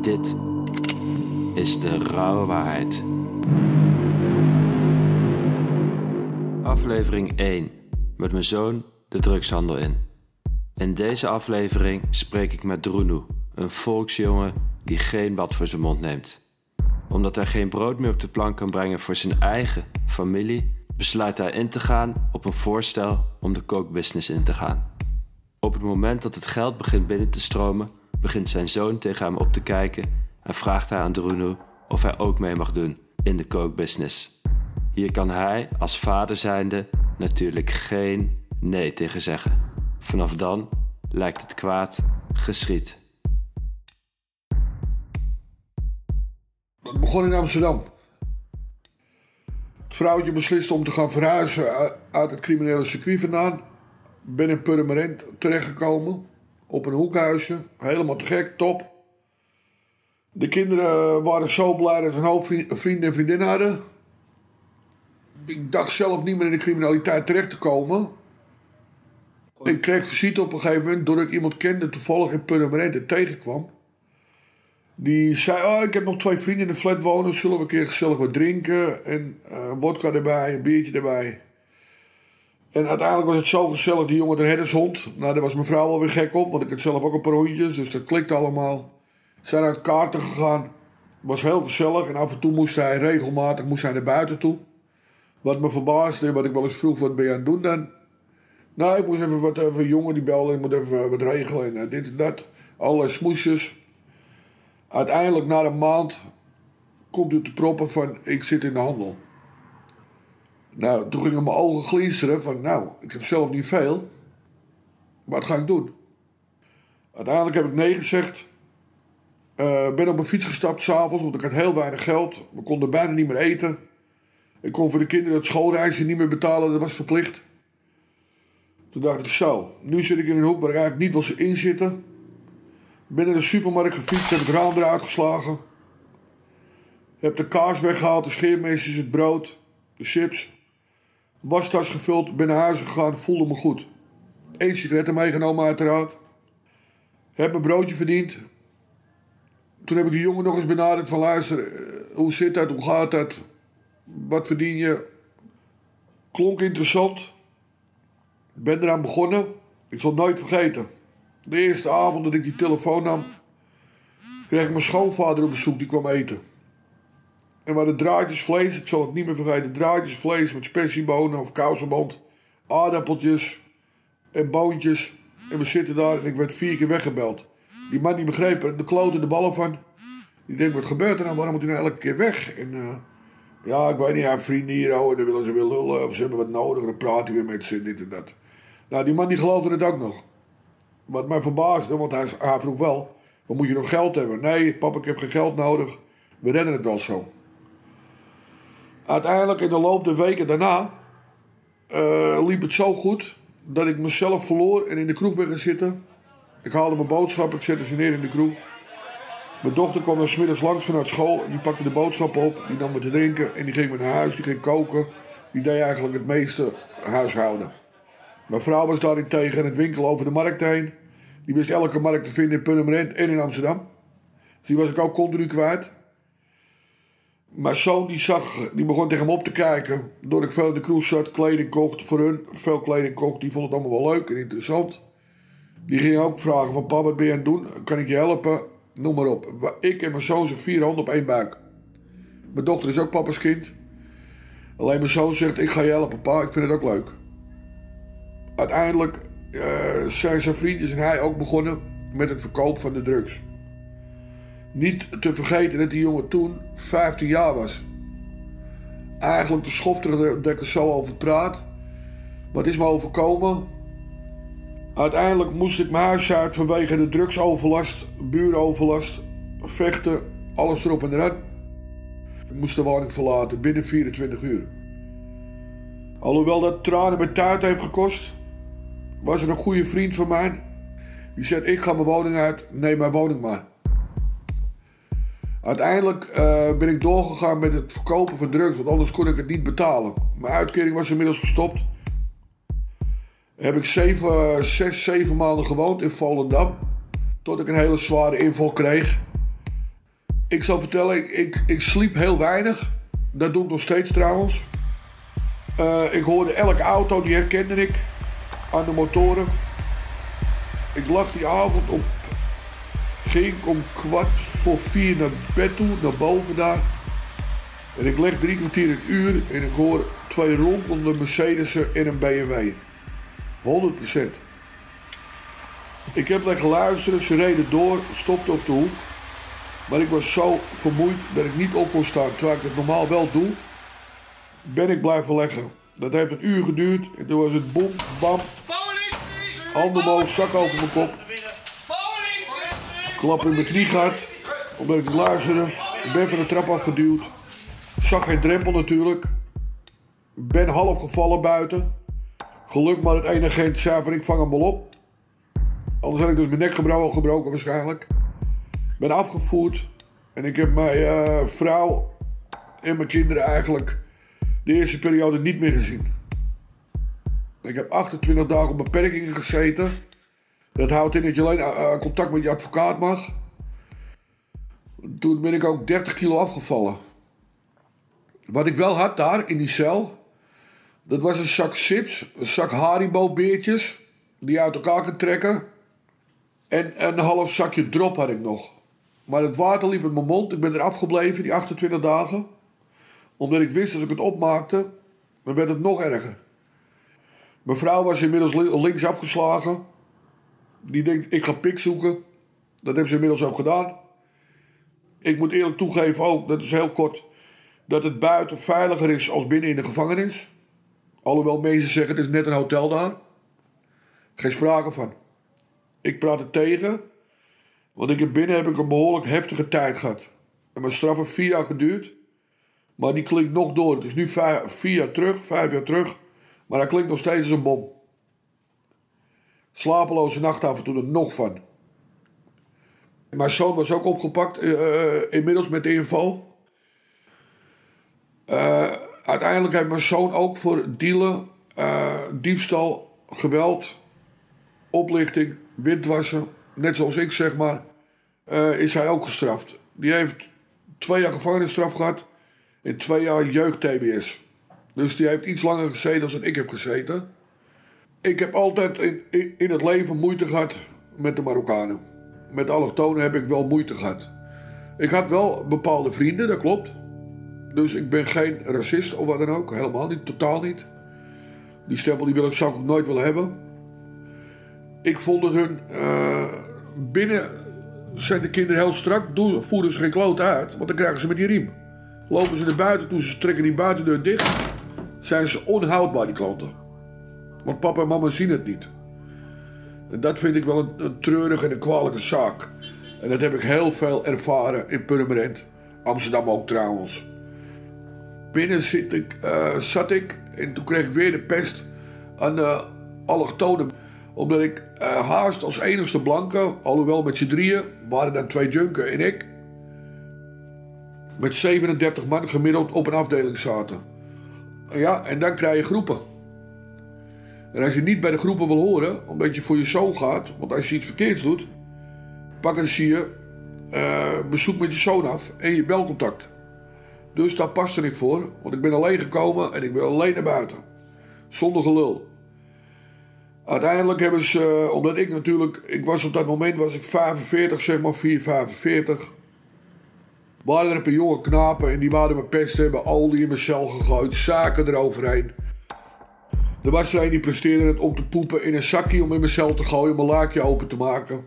Dit is de rauwe waarheid. Aflevering 1 met mijn zoon de drugshandel in. In deze aflevering spreek ik met Drunu, een volksjongen die geen bad voor zijn mond neemt. Omdat hij geen brood meer op de plank kan brengen voor zijn eigen familie, besluit hij in te gaan op een voorstel om de kookbusiness in te gaan. Op het moment dat het geld begint binnen te stromen, begint zijn zoon tegen hem op te kijken en vraagt hij aan Drunu of hij ook mee mag doen in de kookbusiness. Hier kan hij als vader zijnde natuurlijk geen nee tegen zeggen. Vanaf dan lijkt het kwaad geschied. Het begon in Amsterdam. Het vrouwtje besliste om te gaan verhuizen uit- uit het criminele circuit vandaan. Ben in Purmerend terechtgekomen. Op een hoekhuisje. Helemaal te gek, top. De kinderen waren zo blij dat ze een hoop vri- vrienden en vriendinnen hadden. Ik dacht zelf niet meer in de criminaliteit terecht te komen. Ik kreeg visite op een gegeven moment doordat ik iemand kende toevallig in Purmerend en tegenkwam. Die zei, oh, ik heb nog twee vrienden in de flat wonen. Zullen we een keer gezellig wat drinken? En wodka erbij, een biertje erbij. En uiteindelijk was het zo gezellig, die jongen de herdershond. Nou, daar was mijn vrouw alweer gek op, want ik had zelf ook een paar hondjes. Dus dat klikte allemaal. Zijn uit kaarten gegaan. Was heel gezellig. En af en toe moest hij regelmatig moest hij naar buiten toe. Wat me verbaasde, wat ik wel eens vroeg, wat ben je aan het doen dan? Nou, ik moest even wat, even jongen die belde, ik moet even wat regelen en eh, dit en dat. Allerlei smoesjes. Uiteindelijk, na een maand, komt u te proppen van ik zit in de handel. Nou, toen gingen mijn ogen glinsteren van nou, ik heb zelf niet veel. Wat ga ik doen? Uiteindelijk heb ik nee gezegd. Eh, ben op mijn fiets gestapt s'avonds, want ik had heel weinig geld. We konden bijna niet meer eten. Ik kon voor de kinderen het schoolreisje niet meer betalen, dat was verplicht. Toen dacht ik zo, nu zit ik in een hoek waar ik eigenlijk niet wil in zitten. Ben naar de supermarkt gefietst, heb het raam eruit geslagen. Heb de kaas weggehaald, de scheermesjes, het brood, de chips. Wastas gevuld, ben naar huis gegaan, voelde me goed. Eén sigaretten meegenomen uiteraard. Heb mijn broodje verdiend. Toen heb ik de jongen nog eens benaderd van luister, eh, hoe zit dat, hoe gaat dat? Wat verdien je? Klonk interessant. Ben eraan begonnen. Ik zal het nooit vergeten. De eerste avond dat ik die telefoon nam, kreeg ik mijn schoonvader op bezoek, die kwam eten. En we hadden draadjes vlees, ik zal het niet meer vergeten, draadjes vlees met spessiebonen of kousenband, aardappeltjes en boontjes. En we zitten daar en ik werd vier keer weggebeld. Die man die begreep de kloten de ballen van. Die denkt, wat gebeurt er nou? Waarom moet hij nou elke keer weg? En eh, ja, ik weet niet, hij vrienden hier oh, en dan willen ze weer lullen. Of ze hebben wat nodig en dan praat hij weer met ze dit en dat. Nou, die man die geloofde het ook nog. Wat mij verbaasde, want hij, hij vroeg wel: wat moet je nog geld hebben? Nee, papa, ik heb geen geld nodig. We redden het wel zo. Uiteindelijk, in de loop der weken daarna, eh, liep het zo goed dat ik mezelf verloor en in de kroeg ben gaan zitten. Ik haalde mijn boodschappen, ik zette ze neer in de kroeg. Mijn dochter kwam dan 's middags langs vanuit school die pakte de boodschappen op. Die nam me te drinken en die ging naar huis, die ging koken. Die deed eigenlijk het meeste huishouden. Mijn vrouw was daarentegen in het winkel over de markt heen. Die wist elke markt te vinden in Purmerend en in Amsterdam. Dus die was ik ook continu kwijt. Mijn zoon die zag, die begon tegen me op te kijken. Doordat ik veel in de kroeg zat, kleding kocht voor hun. Veel kleding kocht, die vond het allemaal wel leuk en interessant. Die ging ook vragen van, pa, wat ben je aan het doen? Kan ik je helpen? Noem maar op. Ik en mijn zoon zijn vier handen op één buik. Mijn dochter is ook papa's kind. Alleen mijn zoon zegt, ik ga je helpen, pa. Ik vind het ook leuk. Uiteindelijk eh, zijn zijn vriendjes en hij ook begonnen met het verkoop van de drugs. Niet te vergeten dat die jongen toen 15 jaar was. Eigenlijk de schoftige dat ik er zo over praat. Wat is me overkomen? Uiteindelijk moest ik mijn huis uit vanwege de drugsoverlast, buuroverlast, vechten, alles erop en eraan. Ik moest de woning verlaten binnen 24 uur. Alhoewel dat tranen met tuit heeft gekost, was er een goede vriend van mij. Die zei: Ik ga mijn woning uit, neem mijn woning maar. Uiteindelijk eh, ben ik doorgegaan met het verkopen van drugs, want anders kon ik het niet betalen. Mijn uitkering was inmiddels gestopt. Heb ik zeven, zes, zeven maanden gewoond in Volendam. Tot ik een hele zware inval kreeg. Ik zal vertellen, ik, ik, ik sliep heel weinig. Dat doe ik nog steeds trouwens. Uh, ik hoorde elke auto, die herkende ik. Aan de motoren. Ik lag die avond op. Ging om kwart voor vier naar bed toe, naar boven daar. En ik leg drie kwartier een uur en ik hoor twee rompende Mercedes'en en een BMW. 100%. Ik heb lekker luisteren, ze reden door, stopte op de hoek. Maar ik was zo vermoeid dat ik niet op kon staan, terwijl ik het normaal wel doe. Ben ik blijven leggen. Dat heeft een uur geduurd en toen was het bom, bam. Handen omhoog, zak over mijn kop. Klap in mijn knie gehad, omdat ik luisterde. Ik ben van de trap afgeduwd. Zag geen drempel natuurlijk. Ben half gevallen buiten. Geluk maar het ene agent zei van ik vang hem wel op. Anders had ik dus mijn nek gebroken, gebroken waarschijnlijk. Ben afgevoerd. En ik heb mijn uh, vrouw en mijn kinderen eigenlijk de eerste periode niet meer gezien. Ik heb 28 dagen op beperkingen gezeten. Dat houdt in dat je alleen uh, contact met je advocaat mag. Toen ben ik ook 30 kilo afgevallen. Wat ik wel had daar in die cel, dat was een zak chips, een zak Haribo-beertjes, die je uit elkaar kunt trekken. En een half zakje drop had ik nog. Maar het water liep in mijn mond. Ik ben er afgebleven die 28 dagen. Omdat ik wist als ik het opmaakte, dan werd het nog erger. Mijn vrouw was inmiddels links afgeslagen. Die denkt, ik ga pik zoeken. Dat hebben ze inmiddels ook gedaan. Ik moet eerlijk toegeven ook, dat is heel kort, dat het buiten veiliger is als binnen in de gevangenis. Alhoewel mensen zeggen, het is net een hotel daar. Geen sprake van. Ik praat het tegen, want ik heb binnen heb ik een behoorlijk heftige tijd gehad. En mijn straf heeft vier jaar geduurd. Maar die klinkt nog door. Het is nu vier jaar terug, vijf jaar terug. Maar hij klinkt nog steeds als een bom. Slapeloze nacht af en toe er nog van. Mijn zoon was ook opgepakt, uh, inmiddels met de info. Uh, uiteindelijk heeft mijn zoon ook voor dealen, diefstal, geweld, oplichting, witwassen, net zoals ik zeg maar, is hij ook gestraft. Die heeft twee jaar gevangenisstraf gehad en twee jaar jeugd-TBS. Dus die heeft iets langer gezeten dan ik heb gezeten. Ik heb altijd in, in, het leven moeite gehad met de Marokkanen. Met allochtonen heb ik wel moeite gehad. Ik had wel bepaalde vrienden, dat klopt. Dus ik ben geen racist of wat dan ook. Helemaal niet, totaal niet. Die stempel die wil ik, zou ik nooit willen hebben. Ik vond het hun... Uh, binnen zijn de kinderen heel strak. Doen, voeren ze geen kloot uit. Want dan krijgen ze met die riem. Lopen ze naar buiten toe, ze trekken die buitendeur dicht. Zijn ze onhoudbaar, die klanten. Want papa en mama zien het niet. En dat vind ik wel een, treurige en een kwalijke zaak. En dat heb ik heel veel ervaren in Purmerend. Amsterdam ook trouwens binnen zit ik, uh, zat ik en toen kreeg ik weer de pest aan de allochtonen. Omdat ik uh, haast als enigste blanke, alhoewel met z'n drieën, waren dan twee junken en ik, met 37 man gemiddeld op een afdeling zaten. Ja, en dan krijg je groepen. En als je niet bij de groepen wil horen, omdat je voor je zoon gaat, want als je iets verkeerds doet, pakken ze je uh, bezoek met je zoon af en je belcontact. Dus daar paste ik voor, want ik ben alleen gekomen en ik ben alleen naar buiten. Zonder gelul. Uiteindelijk hebben ze, eh, omdat ik natuurlijk, ik was op dat moment was ik 45, zeg maar 4, 45. Waren er een paar jonge knapen en die waren mijn pest hebben, olie in mijn cel gegooid, zaken eroverheen. Er een die presteerde het om te poepen in een zakje om in mijn cel te gooien, mijn laakje open te maken.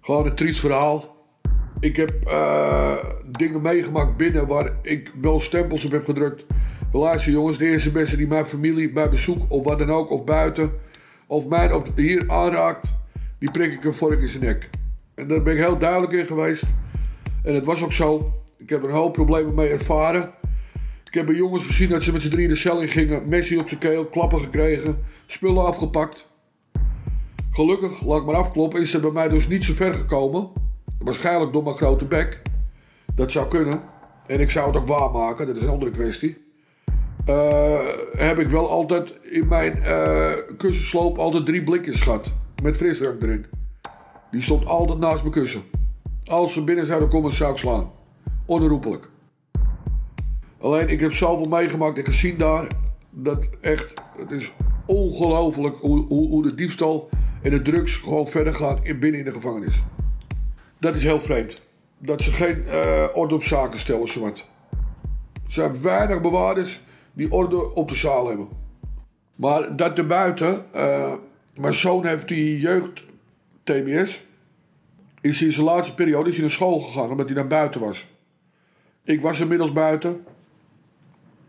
Gewoon een triest verhaal. Ik heb uh, dingen meegemaakt binnen waar ik wel stempels op heb gedrukt. Luister jongens, de eerste beste die mijn familie bij bezoek of wat dan ook, of buiten, of mij op, hier aanraakt, die prik ik een vork in zijn nek. En daar ben ik heel duidelijk in geweest. En het was ook zo. Ik heb er een hoop problemen mee ervaren. Ik heb bij jongens gezien dat ze met z'n drieën de cel in gingen. Messi op zijn keel, klappen gekregen, spullen afgepakt. Gelukkig, laat ik maar afkloppen, is er bij mij dus niet zo ver gekomen. Waarschijnlijk door mijn grote bek. Dat zou kunnen. En ik zou het ook waarmaken, dat is een andere kwestie. Uh, heb ik wel altijd in mijn uh, kussensloop altijd drie blikjes gehad. Met frisdrank erin. Die stond altijd naast mijn kussen. Als ze binnen zouden komen, zou ik slaan. Onherroepelijk. Alleen, ik heb zoveel meegemaakt en gezien daar. Dat echt, het is ongelooflijk hoe, hoe, hoe de diefstal en de drugs gewoon verder gaan in, binnen in de gevangenis. Dat is heel vreemd. Dat ze geen eh, orde op zaken stellen, zowat. Er zijn weinig bewaarders die orde op de zaal hebben. Maar dat erbuiten, uh, mijn zoon heeft die jeugd TBS. Is in zijn laatste periode is hij naar school gegaan omdat hij naar buiten was. Ik was inmiddels buiten.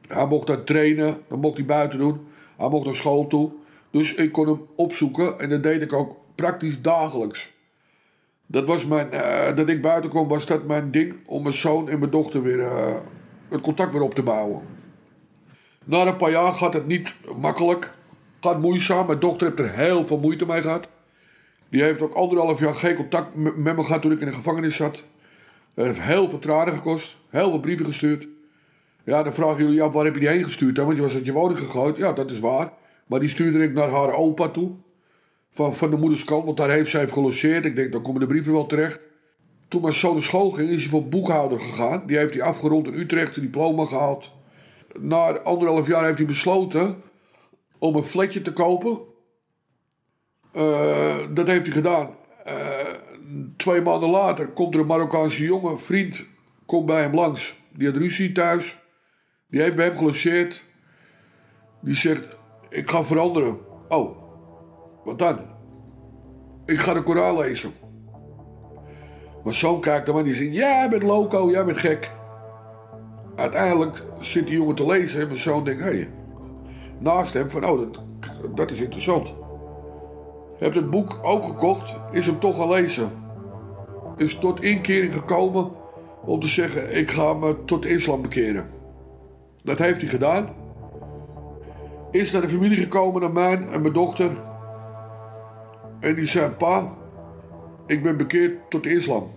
Hij mocht daar trainen, dat mocht hij buiten doen. Hij mocht naar school toe. Dus ik kon hem opzoeken en dat deed ik ook praktisch dagelijks. Dat was mijn, uh, dat ik buiten kwam, was dat mijn ding om mijn zoon en mijn dochter weer uh, het contact weer op te bouwen. Na een paar jaar gaat het niet makkelijk. Gaat moeizaam. Mijn dochter heeft er heel veel moeite mee gehad. Die heeft ook anderhalf jaar geen contact met me gehad toen ik in de gevangenis zat. Dat heeft heel veel tranen gekost. Heel veel brieven gestuurd. Ja, dan vragen jullie, ja, waar heb je die heen gestuurd? Want je was uit je woning gegooid. Ja, dat is waar. Maar die stuurde ik naar haar opa toe. Van, van de moeders kant, want daar heeft zij gelogeerd. Ik denk, dan komen de brieven wel terecht. Toen mijn zoon naar school ging, is hij voor boekhouder gegaan. Die heeft hij afgerond in Utrecht, een diploma gehaald. Na anderhalf jaar heeft hij besloten om een flatje te kopen. Uh, dat heeft hij gedaan. Uh, twee maanden later komt er een Marokkaanse jongen, vriend, komt bij hem langs. Die had ruzie thuis. Die heeft bij hem gelogeerd. Die zegt, ik ga veranderen. Oh, wat dan? Ik ga de Koran lezen. Mijn zoon kijkt hem aan die zegt, jij bent loco, jij bent gek. Uiteindelijk zit die jongen te lezen en mijn zoon denkt, hé, hey, naast hem van, oh, dat, dat is interessant. Heb het boek ook gekocht, is hem toch gaan lezen. Is tot inkering gekomen om te zeggen, ik ga me tot islam bekeren. Dat heeft hij gedaan. Is naar de familie gekomen, naar mij en mijn dochter. En die zei, pa, ik ben bekeerd tot islam.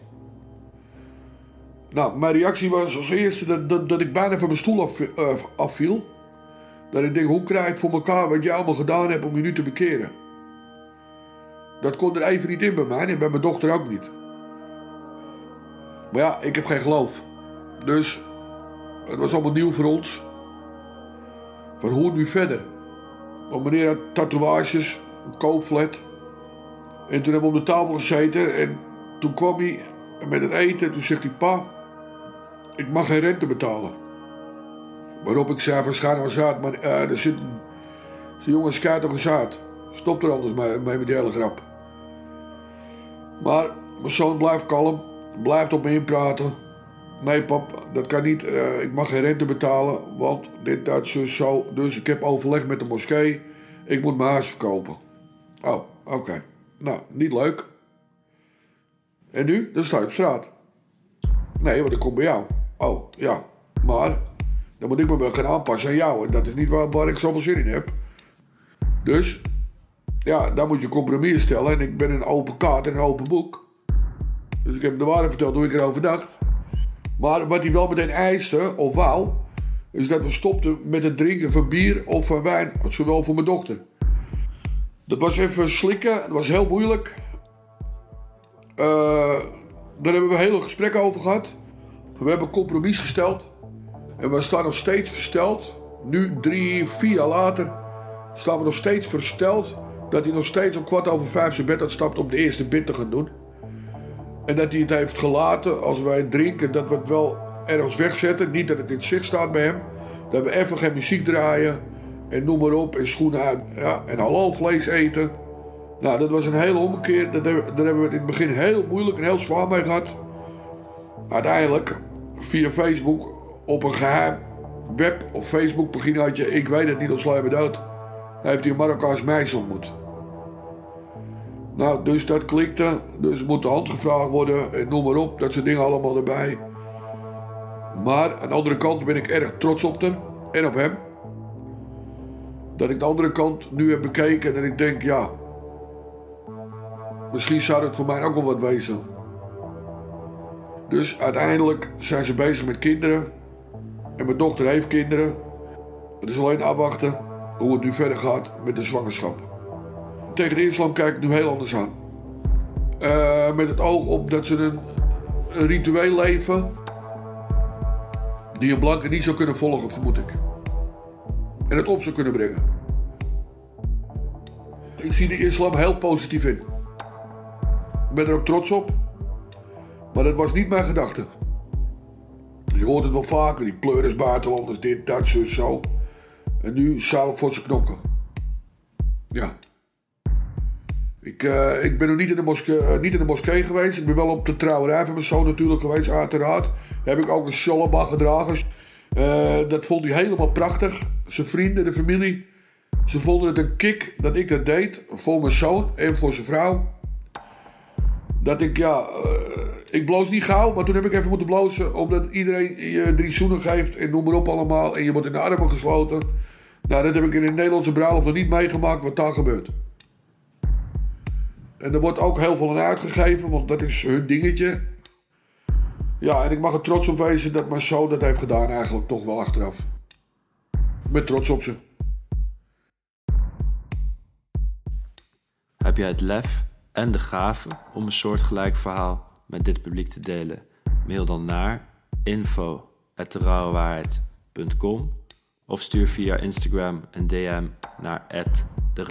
Nou, mijn reactie was als eerste dat, dat, dat ik bijna van mijn stoel af, uh, afviel. Dat ik denk, hoe krijg ik voor elkaar wat jij allemaal gedaan hebt om je nu te bekeren? Dat kon er even niet in bij mij en bij mijn dochter ook niet. Maar ja, ik heb geen geloof. Dus het was allemaal nieuw voor ons. Van hoe nu verder? Want meneer had tatoeages, een koopflat. En toen hebben we op de tafel gezeten en toen kwam hij met het eten. En toen zegt hij, pa, ik mag geen rente betalen. Waarop ik zei, waarschijnlijk was zaad, maar uh, er zit een, een jongen toch een zaad. Stop er anders mee, mee met die hele grap. Maar mijn zoon blijft kalm, blijft op me inpraten. Nee pap, dat kan niet. Uh, ik mag geen rente betalen, want dit, dat, zo, zo. Dus ik heb overleg met de moskee. Ik moet mijn huis verkopen. Oh, oké. Nou, niet leuk. En nu? Dan sta je op straat. Nee, want ik kom bij jou. Oh, ja. Maar, dan moet ik me gaan aanpassen aan jou. En dat is niet waar, waar ik zoveel zin in heb. Dus, ja, daar moet je compromis stellen. En ik ben een open kaart en een open boek. Dus ik heb de waarheid verteld hoe ik erover dacht. Maar wat hij wel meteen eiste, of wou, is dat we stopten met het drinken van bier of van wijn. Zowel voor mijn dochter. Dat was even slikken, dat was heel moeilijk. Uh, daar hebben we hele gesprekken over gehad. We hebben compromis gesteld. En we staan nog steeds versteld. Nu, drie, vier jaar later, staan we nog steeds versteld dat hij nog steeds om kwart over vijf zijn bed uitstapt om de eerste bid te gaan doen. En dat hij het heeft gelaten als wij drinken, dat we het wel ergens wegzetten. Niet dat het in zicht staat bij hem. Dat we even geen muziek draaien. En noem maar op. En schoenen uit. Ja, en halal vlees eten. Nou, dat was een hele omkeer. Dat hebben, daar hebben we het in het begin heel moeilijk en heel zwaar mee gehad. Uiteindelijk, via Facebook, op een geheim web- of Facebook-paginaatje, ik weet het niet, als sla dood, heeft hij een Marokkaans meisje ontmoet. Nou, dus dat klikte. Dus moet de hand gevraagd worden en noem maar op. Dat soort dingen allemaal erbij. Maar aan de andere kant ben ik erg trots op haar en op hem. Dat ik de andere kant nu heb bekeken en ik denk, ja. Misschien zou het voor mij ook wel wat wezen. Dus uiteindelijk zijn ze bezig met kinderen. En mijn dochter heeft kinderen. Het is alleen afwachten hoe het nu verder gaat met de zwangerschap tegen de islam kijk ik nu heel anders aan. eh, met het oog op dat ze een, ritueel leven. die een blanke niet zou kunnen volgen, vermoed ik. En het op zou kunnen brengen. Ik zie de islam heel positief in. Ik ben er ook trots op. Maar dat was niet mijn gedachte. Je hoort het wel vaker, die pleuris buitenlanders, dit, dat, zo, zo. En nu zou ik voor ze knokken. Ja. Ik, eh, ik ben nog niet in, de moskee, eh, niet in de moskee geweest. Ik ben wel op de trouwerij van mijn zoon natuurlijk geweest, uiteraard. Heb ik ook een shalabah gedragen. Uh, dat vond hij helemaal prachtig. Zijn vrienden, de familie. Ze vonden het een kick dat ik dat deed. Voor mijn zoon en voor zijn vrouw. Dat ik, ja... ik bloos niet gauw, maar toen heb ik even moeten blozen. Omdat iedereen je drie zoenen geeft en noem maar op allemaal. En je wordt in de armen gesloten. Nou, dat heb ik in een Nederlandse bruiloft nog niet meegemaakt wat daar gebeurt. En er wordt ook heel veel aan uitgegeven, want dat is hun dingetje. Ja, en ik mag er trots op wezen dat mijn zoon dat heeft gedaan eigenlijk toch wel achteraf. Ik ben trots op ze. Heb jij het lef en de gave om een soortgelijk verhaal met dit publiek te delen? Mail dan naar info.derouwewaarheid.com of stuur via Instagram een DM naar de